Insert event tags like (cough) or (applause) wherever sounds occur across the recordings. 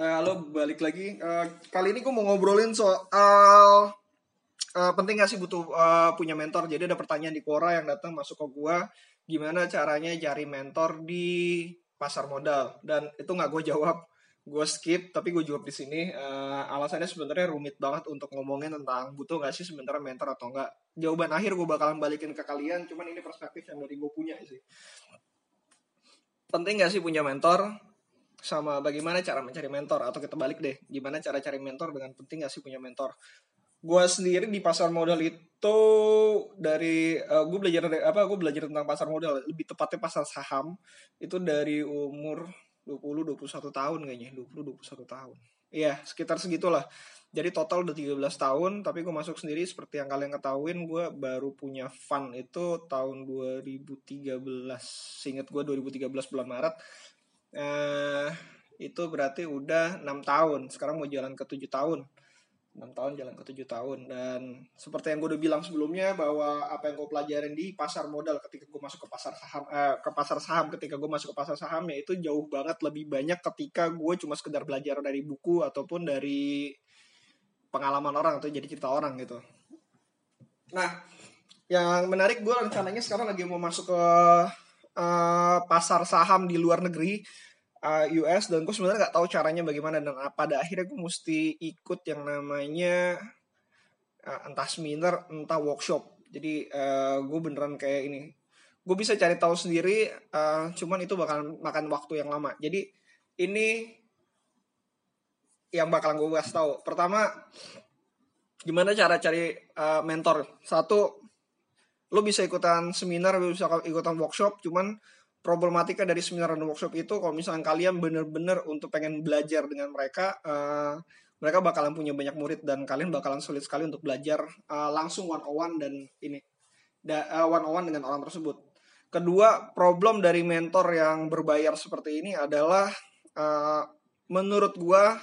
Uh, halo, balik lagi. Uh, kali ini gue mau ngobrolin soal uh, penting gak sih butuh uh, punya mentor. Jadi ada pertanyaan di Quora yang datang masuk ke gue, gimana caranya cari mentor di pasar modal. Dan itu nggak gue jawab, gue skip. Tapi gue jawab di sini. Uh, alasannya sebenarnya rumit banget untuk ngomongin tentang butuh gak sih sebenarnya mentor atau enggak. Jawaban akhir gue bakalan balikin ke kalian. Cuman ini perspektif yang dari gue punya sih. Penting gak sih punya mentor? Sama bagaimana cara mencari mentor atau kita balik deh gimana cara cari mentor dengan penting gak sih punya mentor? Gue sendiri di pasar modal itu dari uh, eh, gue belajar dari, apa gue belajar tentang pasar modal lebih tepatnya pasar saham itu dari umur 20 21 tahun kayaknya 20 21 tahun. Iya sekitar segitulah. Jadi total udah 13 tahun tapi gue masuk sendiri seperti yang kalian ketahuin gue baru punya fund itu tahun 2013 seingat gue 2013 bulan Maret eh, itu berarti udah enam tahun. Sekarang mau jalan ke tujuh tahun. Enam tahun jalan ke tujuh tahun. Dan seperti yang gue udah bilang sebelumnya bahwa apa yang gue pelajarin di pasar modal ketika gue masuk ke pasar saham eh, ke pasar saham ketika gue masuk ke pasar saham ya itu jauh banget lebih banyak ketika gue cuma sekedar belajar dari buku ataupun dari pengalaman orang atau jadi cerita orang gitu. Nah yang menarik gue rencananya sekarang lagi mau masuk ke uh, pasar saham di luar negeri uh, eh, US dan gue sebenarnya nggak tahu caranya bagaimana dan pada akhirnya gue mesti ikut yang namanya uh, entah seminar entah workshop. Jadi uh, gue beneran kayak ini. Gue bisa cari tahu sendiri uh, cuman itu bakal makan waktu yang lama. Jadi ini yang bakalan gue bahas tahu. Pertama gimana cara cari uh, mentor? Satu lo bisa ikutan seminar lo bisa ikutan workshop cuman problematika dari seminar dan workshop itu kalau misalnya kalian bener-bener untuk pengen belajar dengan mereka uh, mereka bakalan punya banyak murid dan kalian bakalan sulit sekali untuk belajar uh, langsung one on one dan ini da, uh, one on one dengan orang tersebut. Kedua problem dari mentor yang berbayar seperti ini adalah uh, menurut gua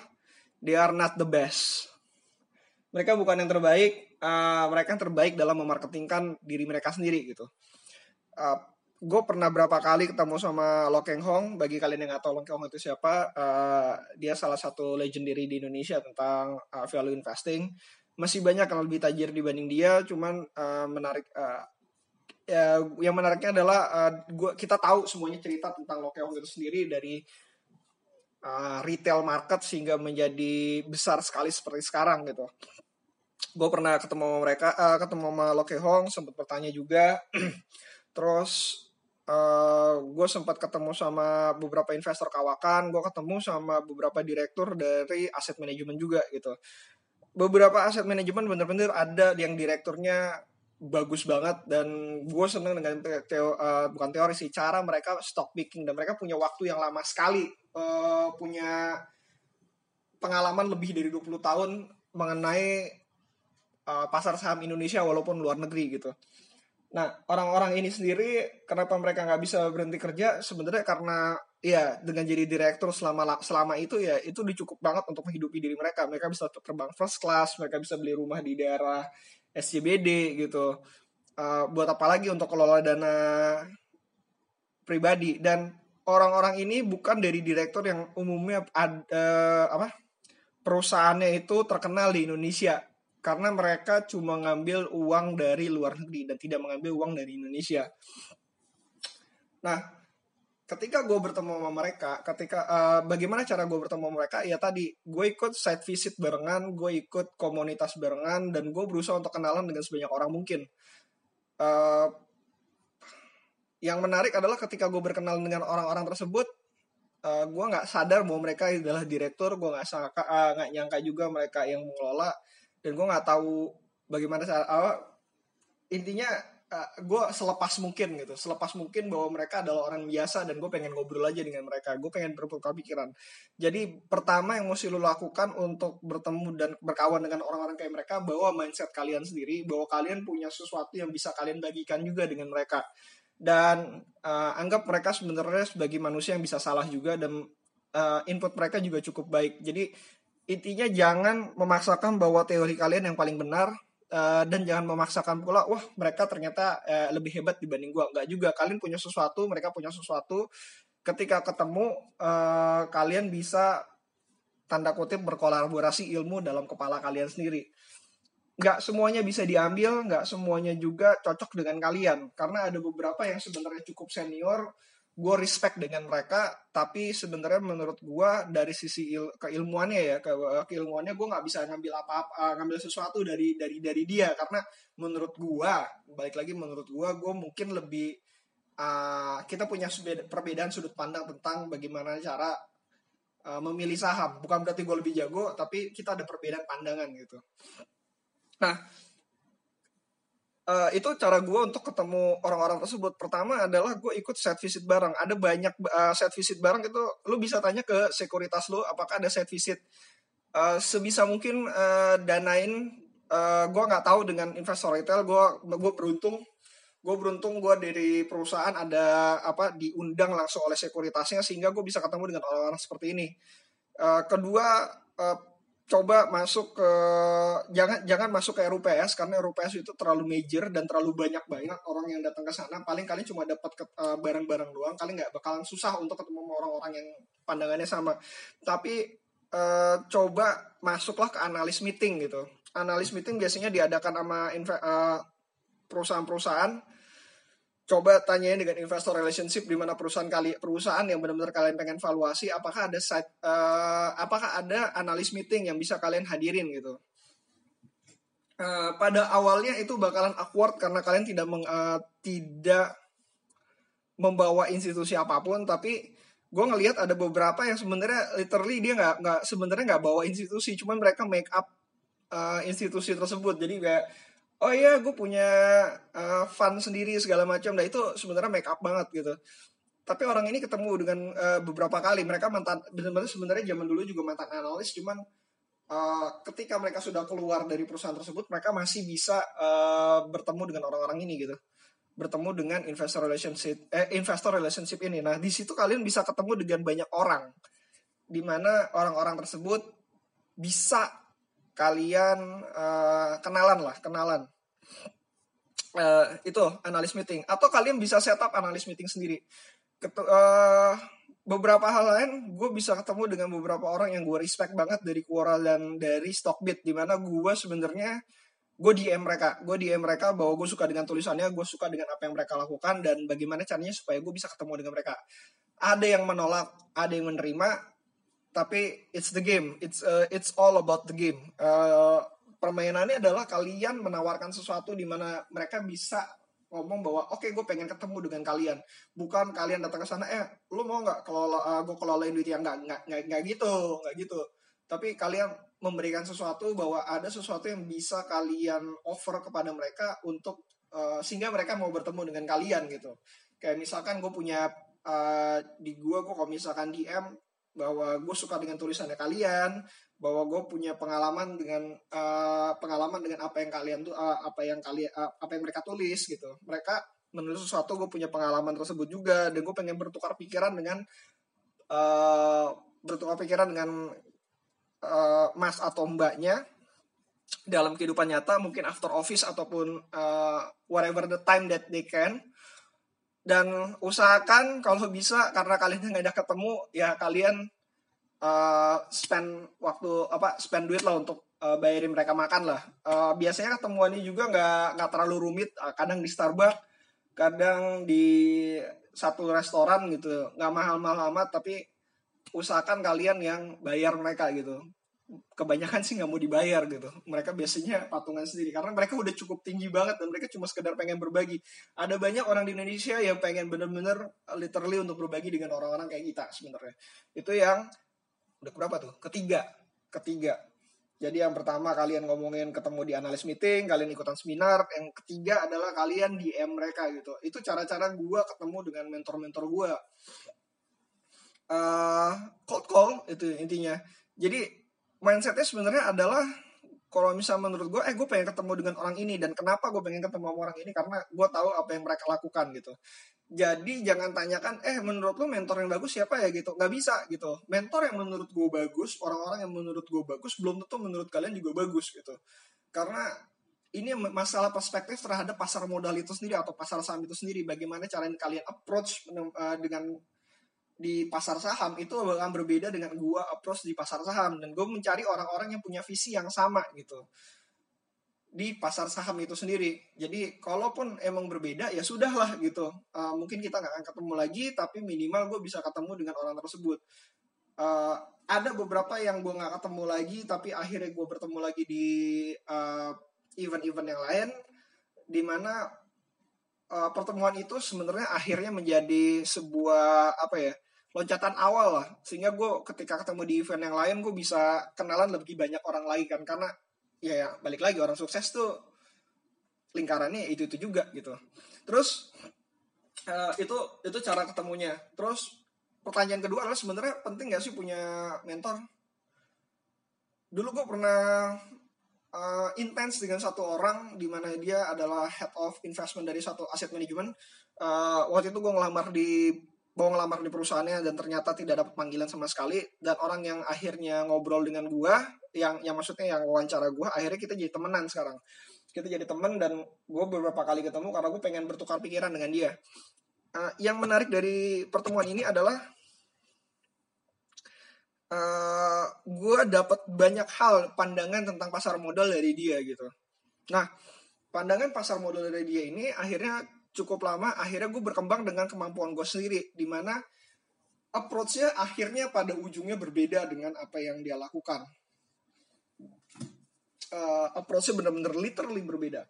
they are not the best mereka bukan yang terbaik uh, mereka yang terbaik dalam memarketingkan diri mereka sendiri gitu. Uh, gue pernah berapa kali ketemu sama Lo Keng Hong. Bagi kalian yang nggak tahu Lo Keng Hong itu siapa, uh, dia salah satu legendary di Indonesia tentang uh, value investing. Masih banyak yang lebih tajir dibanding dia, cuman uh, menarik. Uh, ya, yang menariknya adalah uh, gua kita tahu semuanya cerita tentang Lo Keng Hong itu sendiri dari uh, retail market sehingga menjadi besar sekali seperti sekarang gitu gue pernah ketemu sama mereka uh, ketemu sama Loke Hong sempat bertanya juga. (clears throat) Terus uh, eh, gue sempat ketemu sama beberapa investor kawakan gue ketemu sama beberapa direktur dari aset manajemen juga gitu. Beberapa aset manajemen bener-bener ada yang direkturnya bagus banget dan gue seneng dengan teo, uh, bukan teori sih cara mereka stock picking dan mereka punya waktu yang lama sekali uh, punya pengalaman lebih dari 20 tahun mengenai uh, pasar saham Indonesia walaupun luar negeri gitu. Nah orang-orang ini sendiri kenapa mereka nggak bisa berhenti kerja sebenarnya karena ya dengan jadi direktur selama selama itu ya itu dicukup banget untuk menghidupi diri mereka. Mereka bisa terbang first class, mereka bisa beli rumah di daerah SCBD gitu. Uh, buat apa lagi untuk kelola dana pribadi dan orang-orang ini bukan dari direktur yang umumnya ad, uh, apa perusahaannya itu terkenal di Indonesia karena mereka cuma ngambil uang dari luar negeri dan tidak mengambil uang dari Indonesia. Nah, ketika gue bertemu sama mereka, ketika uh, bagaimana cara gue bertemu sama mereka? Ya tadi gue ikut site visit barengan, gue ikut komunitas barengan, dan gue berusaha untuk kenalan dengan sebanyak orang mungkin. Uh, yang menarik adalah ketika gue berkenal dengan orang-orang tersebut, uh, gue nggak sadar bahwa mereka adalah direktur, gue nggak sangka, nggak uh, nyangka juga mereka yang mengelola dan gue nggak tahu bagaimana cara intinya uh, gue selepas mungkin gitu. Selepas mungkin bahwa mereka adalah orang biasa dan gue pengen ngobrol aja dengan mereka. Gue pengen bertukar pikiran. Jadi pertama yang mesti lo lakukan untuk bertemu dan berkawan dengan orang-orang kayak mereka bahwa mindset kalian sendiri bahwa kalian punya sesuatu yang bisa kalian bagikan juga dengan mereka. Dan uh, anggap mereka sebenarnya sebagai manusia yang bisa salah juga dan uh, input mereka juga cukup baik. Jadi intinya jangan memaksakan bahwa teori kalian yang paling benar uh, dan jangan memaksakan pula wah mereka ternyata uh, lebih hebat dibanding gua. Nggak juga. Kalian punya sesuatu mereka punya sesuatu. Ketika ketemu uh, kalian bisa tanda kutip berkolaborasi ilmu dalam kepala kalian sendiri. Nggak semuanya bisa diambil, nggak semuanya juga cocok dengan kalian. Karena ada beberapa yang sebenarnya cukup senior, gue respect dengan mereka, tapi sebenarnya menurut gue dari sisi il keilmuannya ya, ke keilmuannya gue nggak bisa ngambil apa-apa, uh, ngambil sesuatu dari dari dari dia. Karena menurut gue, balik lagi menurut gue, gue mungkin lebih uh, kita punya perbedaan sudut pandang tentang bagaimana cara uh, memilih saham. Bukan berarti gue lebih jago, tapi kita ada perbedaan pandangan gitu. Nah, uh, itu cara gue untuk ketemu orang-orang tersebut. Pertama adalah gue ikut set visit bareng. Ada banyak uh, set visit bareng itu, lu bisa tanya ke sekuritas lu apakah ada set visit. Uh, sebisa mungkin uh, danain, uh, gue nggak tahu dengan investor retail, gue gue beruntung gue beruntung gue dari perusahaan ada apa diundang langsung oleh sekuritasnya sehingga gue bisa ketemu dengan orang-orang seperti ini. Uh, kedua uh, coba masuk ke jangan jangan masuk ke RUPS karena RUPS itu terlalu major dan terlalu banyak banget orang yang datang ke sana. Paling kalian cuma dapat uh, barang-barang doang kalian nggak bakalan susah untuk ketemu orang-orang yang pandangannya sama. Tapi uh, coba masuklah ke analis meeting gitu. Analis meeting biasanya diadakan sama uh, perusahaan-perusahaan coba tanyain dengan investor relationship di mana perusahaan kali perusahaan yang benar-benar kalian pengen valuasi apakah ada site uh, apakah ada analis meeting yang bisa kalian hadirin gitu? Uh, pada awalnya itu bakalan awkward karena kalian tidak meng, uh, tidak membawa institusi apa pun tapi gue ngelihat ada beberapa yang sebenarnya literally dia nggak nggak sebenarnya nggak bawa institusi cuman mereka make up uh, institusi tersebut. Jadi kayak oh iya gue punya uh, fun sendiri segala macam. Nah itu sebenarnya make up banget gitu. Tapi orang ini ketemu dengan uh, beberapa kali. Mereka mantan benar-benar sebenarnya zaman dulu juga mantan analis cuman uh, ketika mereka sudah keluar dari perusahaan tersebut mereka masih bisa uh, bertemu dengan orang-orang ini gitu. Bertemu dengan investor relationship eh, investor relationship ini. Nah di situ kalian bisa ketemu dengan banyak orang. Di mana orang-orang tersebut bisa kalian uh, kenalan lah kenalan. Uh, itu analis meeting. Atau kalian bisa setup analis meeting sendiri. Ketu uh, beberapa hal lain gue bisa ketemu dengan beberapa orang yang gue respect banget dari Quora dan dari Stockbit di mana gue sebenarnya gue DM mereka. Gue DM mereka bahwa gue suka dengan tulisannya gue suka dengan apa yang mereka lakukan dan bagaimana caranya supaya gue bisa ketemu dengan mereka. Ada yang menolak ada yang menerima tapi it's the game. It's uh, it's all about the game. Uh, permainannya adalah kalian menawarkan sesuatu di mana mereka bisa ngomong bahwa oke okay, gue pengen ketemu dengan kalian. Bukan kalian datang ke sana eh lu mau nggak kalau uh, gue kelolain duit yang nggak nggak nggak gitu nggak gitu. Tapi kalian memberikan sesuatu bahwa ada sesuatu yang bisa kalian offer kepada mereka untuk uh, sehingga mereka mau bertemu dengan kalian gitu. Kayak misalkan gue punya uh, di gue gue kalau misalkan DM bahwa gue suka dengan tulisannya kalian bahwa gue punya pengalaman dengan uh, pengalaman dengan apa yang kalian tuh uh, apa yang kalian uh, apa yang mereka tulis gitu. Mereka menulis sesuatu gue punya pengalaman tersebut juga dan gue pengen bertukar pikiran dengan uh, bertukar pikiran dengan uh, mas atau mbaknya dalam kehidupan nyata mungkin after office ataupun uh, whatever the time that they can dan usahakan kalau bisa karena kalian nggak ada ketemu ya kalian uh, spend waktu apa spend duit lah untuk uh, bayarin mereka makan lah. Uh, biasanya ketemuannya juga nggak nggak terlalu rumit. Uh, kadang di Starbucks kadang di satu restoran gitu. Nggak mahal-mahal amat tapi usahakan kalian yang bayar mereka gitu kebanyakan sih nggak mau dibayar gitu. Mereka biasanya patungan sendiri karena mereka udah cukup tinggi banget dan mereka cuma sekedar pengen berbagi. Ada banyak orang di Indonesia yang pengen bener-bener literally untuk berbagi dengan orang-orang kayak kita sebenarnya. Itu yang udah berapa tuh? Ketiga. Ketiga. Jadi yang pertama kalian ngomongin ketemu di analis meeting kalian ikutan seminar yang ketiga adalah kalian DM mereka gitu. Itu cara-cara gue ketemu dengan mentor-mentor gue uh, cold call itu intinya. Jadi mindsetnya sebenarnya adalah kalau misalnya menurut gue, eh gue pengen ketemu dengan orang ini dan kenapa gue pengen ketemu sama orang ini karena gue tahu apa yang mereka lakukan gitu. Jadi jangan tanyakan, eh menurut lu mentor yang bagus siapa ya gitu, nggak bisa gitu. Mentor yang menurut gue bagus, orang-orang yang menurut gue bagus belum tentu menurut kalian juga bagus gitu. Karena ini masalah perspektif terhadap pasar modal itu sendiri atau pasar saham itu sendiri. Bagaimana cara kalian approach eh, dengan di pasar saham itu akan berbeda dengan gue approach di pasar saham. Dan gue mencari orang-orang yang punya visi yang sama gitu. Di pasar saham itu sendiri. Jadi kalaupun emang berbeda ya sudahlah gitu. Uh, mungkin kita nggak akan ketemu lagi tapi minimal gue bisa ketemu dengan orang tersebut. Uh, ada beberapa yang gue nggak ketemu lagi tapi akhirnya gue bertemu lagi di event event-event yang lain di mana uh, pertemuan itu sebenarnya akhirnya menjadi sebuah apa ya loncatan awal lah. Sehingga gue ketika ketemu di event yang lain gue bisa kenalan lebih banyak orang lagi kan. Karena ya, ya balik lagi orang sukses tuh lingkarannya itu itu juga gitu. Terus uh, itu itu cara ketemunya. Terus pertanyaan kedua adalah sebenarnya penting gak sih punya mentor? Dulu gue pernah uh, intens dengan satu orang di mana dia adalah head of investment dari satu aset manajemen uh, waktu itu gue ngelamar di mau ngelamar di perusahaannya dan ternyata tidak dapat panggilan sama sekali dan orang yang akhirnya ngobrol dengan gua yang yang maksudnya yang wawancara gua akhirnya kita jadi temenan sekarang. Kita jadi temen dan gue beberapa kali ketemu karena gue pengen bertukar pikiran dengan dia. Uh, yang menarik dari pertemuan ini adalah uh, gue dapat banyak hal pandangan tentang pasar modal dari dia gitu. Nah pandangan pasar modal dari dia ini akhirnya cukup lama akhirnya gue berkembang dengan kemampuan gue sendiri di mana approach-nya akhirnya pada ujungnya berbeda dengan apa yang dia lakukan. Uh, approach-nya benar-benar literally berbeda.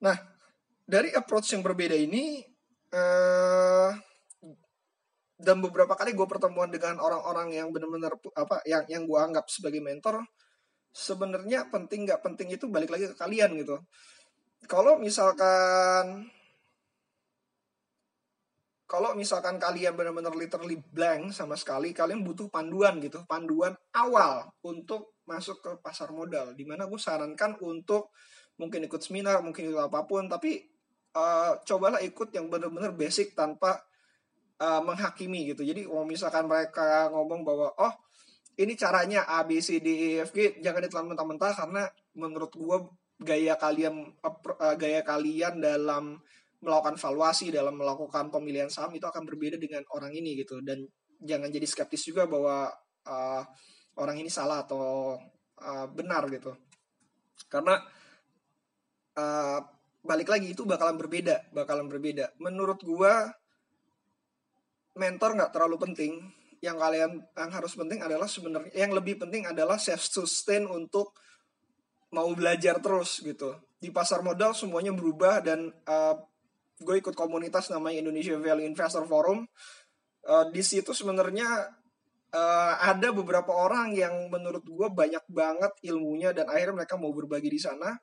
Nah dari approach yang berbeda ini uh, dan beberapa kali gue pertemuan dengan orang-orang yang benar-benar apa yang yang gue anggap sebagai mentor sebenarnya penting nggak penting itu balik lagi ke kalian gitu kalau misalkan kalau misalkan kalian benar-benar literally blank sama sekali, kalian butuh panduan gitu, panduan awal untuk masuk ke pasar modal. Di mana gue sarankan untuk mungkin ikut seminar, mungkin ikut apa pun, tapi uh, cobalah ikut yang benar-benar basic tanpa uh, menghakimi gitu. Jadi kalau misalkan mereka ngomong bahwa oh ini caranya A B C D E F G, jangan ditelan mentah-mentah karena menurut gue gaya kalian uh, gaya kalian dalam melakukan valuasi dalam melakukan pemilihan saham itu akan berbeda dengan orang ini gitu. Dan jangan jadi skeptis juga bahwa uh, orang ini salah atau uh, benar gitu. Karena uh, balik lagi itu bakalan berbeda bakalan berbeda. Menurut gua mentor nggak terlalu penting. Yang kalian yang harus penting adalah sebenarnya yang lebih penting adalah self sustain untuk mau belajar terus gitu. Di pasar modal semuanya berubah dan uh, gue ikut komunitas namanya Indonesia Value Investor Forum. Uh, di situ sebenarnya uh, ada beberapa orang yang menurut gue banyak banget ilmunya dan akhirnya mereka mau berbagi di sana.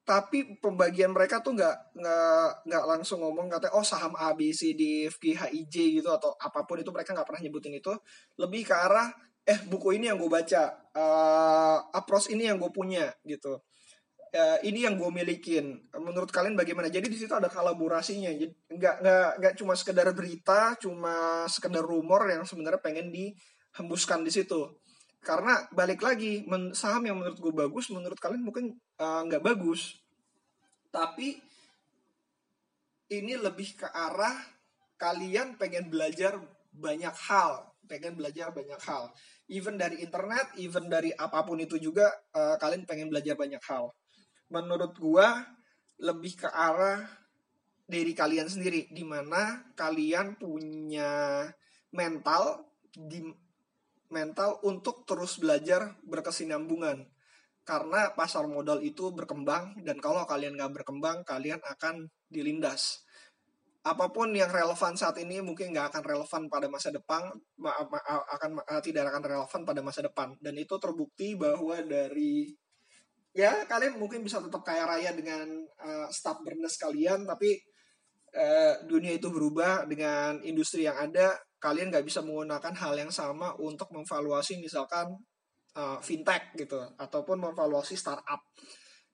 Tapi pembagian mereka tuh nggak nggak nggak langsung ngomong katanya oh saham A B C D F G H I J gitu atau apa pun itu mereka nggak pernah nyebutin itu. Lebih ke arah eh buku ini yang gue baca uh, approach ini yang gue punya gitu. Uh, ini yang gue milikin. Menurut kalian bagaimana? Jadi di situ ada kolaborasinya. Jadi nggak nggak nggak cuma sekedar berita cuma sekedar rumor yang sebenarnya pengen dihembuskan di situ. Karena balik lagi saham yang menurut gue bagus menurut kalian mungkin uh, nggak bagus. Tapi ini lebih ke arah kalian pengen belajar banyak hal pengen belajar banyak hal. Even dari internet, even dari apa pun itu juga uh, kalian pengen belajar banyak hal. Menurut gua lebih ke arah dari kalian sendiri. Di mana kalian punya mental di mental untuk terus belajar berkesinambungan. Karena pasar modal itu berkembang dan kalau kalian nggak berkembang kalian akan dilindas apa pun yang relevan saat ini mungkin nggak akan relevan pada masa depan akan tidak akan relevan pada masa depan. Dan itu terbukti bahwa dari ya kalian mungkin bisa tetap kaya raya dengan uh, stubbornness kalian tapi uh, dunia itu berubah dengan industri yang ada kalian nggak bisa menggunakan hal yang sama untuk memvaluasi misalkan uh, fintech gitu ataupun memvaluasi startup.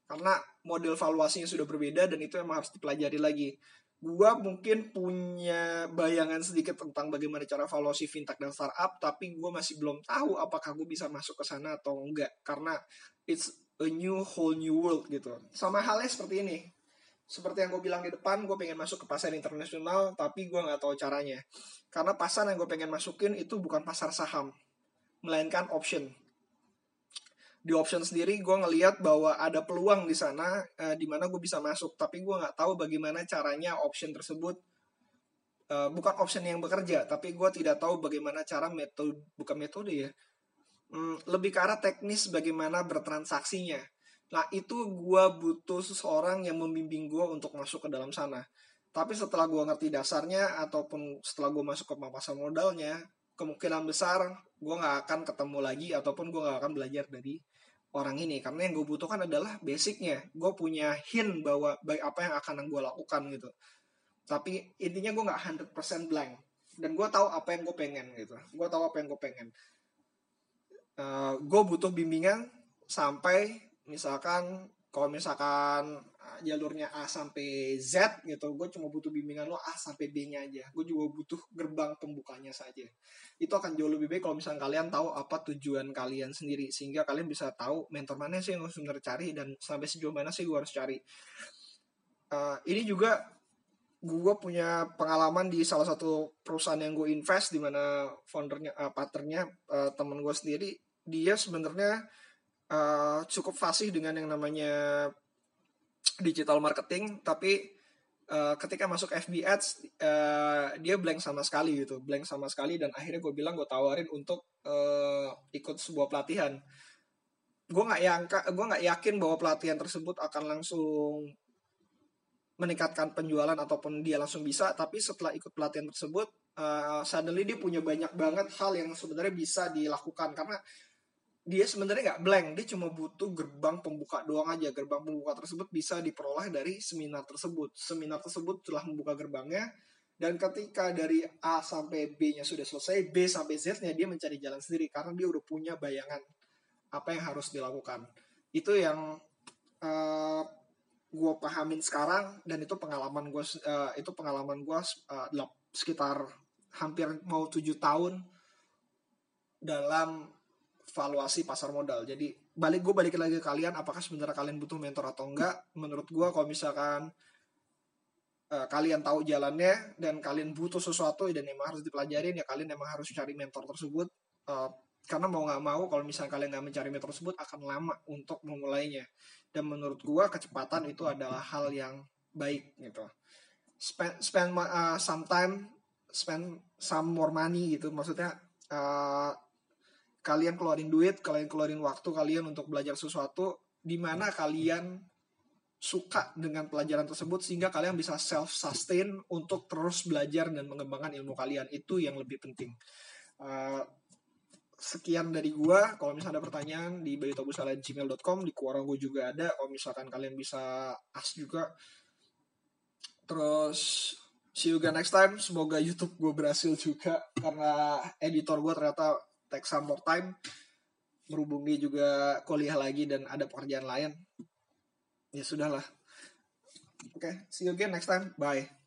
Karena model valuasinya sudah berbeda dan itu emang harus dipelajari lagi gue mungkin punya bayangan sedikit tentang bagaimana cara valuasi fintech dan startup, tapi gue masih belum tahu apakah gue bisa masuk ke sana atau enggak, karena it's a new whole new world gitu. Sama halnya seperti ini, seperti yang gue bilang di depan gue pengen masuk ke pasar internasional tapi gue nggak tahu caranya. Karena pasar yang gue pengen masukin itu bukan pasar saham melainkan option di option sendiri gue ngeliat bahwa ada peluang di sana uh, di mana gue bisa masuk tapi gue nggak tahu bagaimana caranya option tersebut uh, bukan option yang bekerja tapi gue tidak tahu bagaimana cara metode bukan metode ya hmm, lebih ke arah teknis bagaimana bertransaksinya Nah itu gue butuh seseorang yang membimbing gue untuk masuk ke dalam sana. Tapi setelah gue ngerti dasarnya ataupun setelah gue masuk ke pasar modalnya, kemungkinan besar gue nggak akan ketemu lagi ataupun gue nggak akan belajar dari orang ini. Karena yang gue butuhkan adalah basicnya. Gue punya hint bahwa baik apa yang akan gue lakukan gitu. Tapi intinya gue nggak 100% blank. Dan gue tahu apa yang gue pengen gitu. Gue tahu apa yang gue pengen. Uh, eh, gue butuh bimbingan sampai misalkan kalau misalkan ah, jalurnya A sampai Z gitu gue cuma butuh bimbingan lo A sampai B nya aja. Gue juga butuh gerbang pembukanya saja. Itu akan jauh lebih baik kalau misalkan kalian tahu apa tujuan kalian sendiri sehingga kalian bisa tahu mentor mana sih yang harus benar cari dan sampai sejauh mana sih gue harus cari. Uh, ini juga gue punya pengalaman di salah satu perusahaan yang gue invest di mana foundernya uh, partnernya uh, teman gue sendiri dia sebenarnya uh, cukup fasih dengan yang namanya digital marketing tapi uh, ketika masuk FB Ads uh, dia blank sama sekali gitu blank sama sekali dan akhirnya gue bilang gue tawarin untuk uh, ikut sebuah pelatihan. Gue nggak yangka gue nggak yakin bahwa pelatihan tersebut akan langsung meningkatkan penjualan ataupun dia langsung bisa tapi setelah ikut pelatihan tersebut uh, suddenly dia punya banyak banget hal yang sebenarnya bisa dilakukan karena dia sebenarnya nggak blank dia cuma butuh gerbang pembuka doang aja. Gerbang pembuka tersebut bisa diperoleh dari seminar tersebut. Seminar tersebut telah membuka gerbangnya dan ketika dari A sampai B nya sudah selesai B sampai Z nya dia mencari jalan sendiri karena dia udah punya bayangan apa yang harus dilakukan. Itu yang uh, eh, gue pahamin sekarang dan itu pengalaman gue uh, itu pengalaman gue uh, sekitar hampir mau tujuh tahun dalam valuasi pasar modal. Jadi balik gue balik lagi ke kalian, apakah sebenarnya kalian butuh mentor atau enggak? Menurut gue kalau misalkan uh, kalian tahu jalannya dan kalian butuh sesuatu dan emang harus dipelajarin ya kalian emang harus cari mentor tersebut. Uh, karena mau nggak mau kalau misalnya kalian nggak mencari mentor tersebut akan lama untuk memulainya. Dan menurut gue kecepatan itu adalah hal yang baik gitu. Spend spend uh, some time, spend some more money gitu. Maksudnya uh, kalian keluarin duit, kalian keluarin waktu kalian untuk belajar sesuatu di mana kalian suka dengan pelajaran tersebut sehingga kalian bisa self sustain untuk terus belajar dan mengembangkan ilmu kalian itu yang lebih penting. Uh, sekian dari gua. Kalau misalnya ada pertanyaan di bayutobusala.gmail.com di Quora gue juga ada. Kalau misalkan kalian bisa ask juga. Terus see you again next time. Semoga YouTube gue berhasil juga karena editor gue ternyata take some more time merubungi juga kuliah lagi dan ada pekerjaan lain. Ya sudahlah. Oke okay, see you again next time. Bye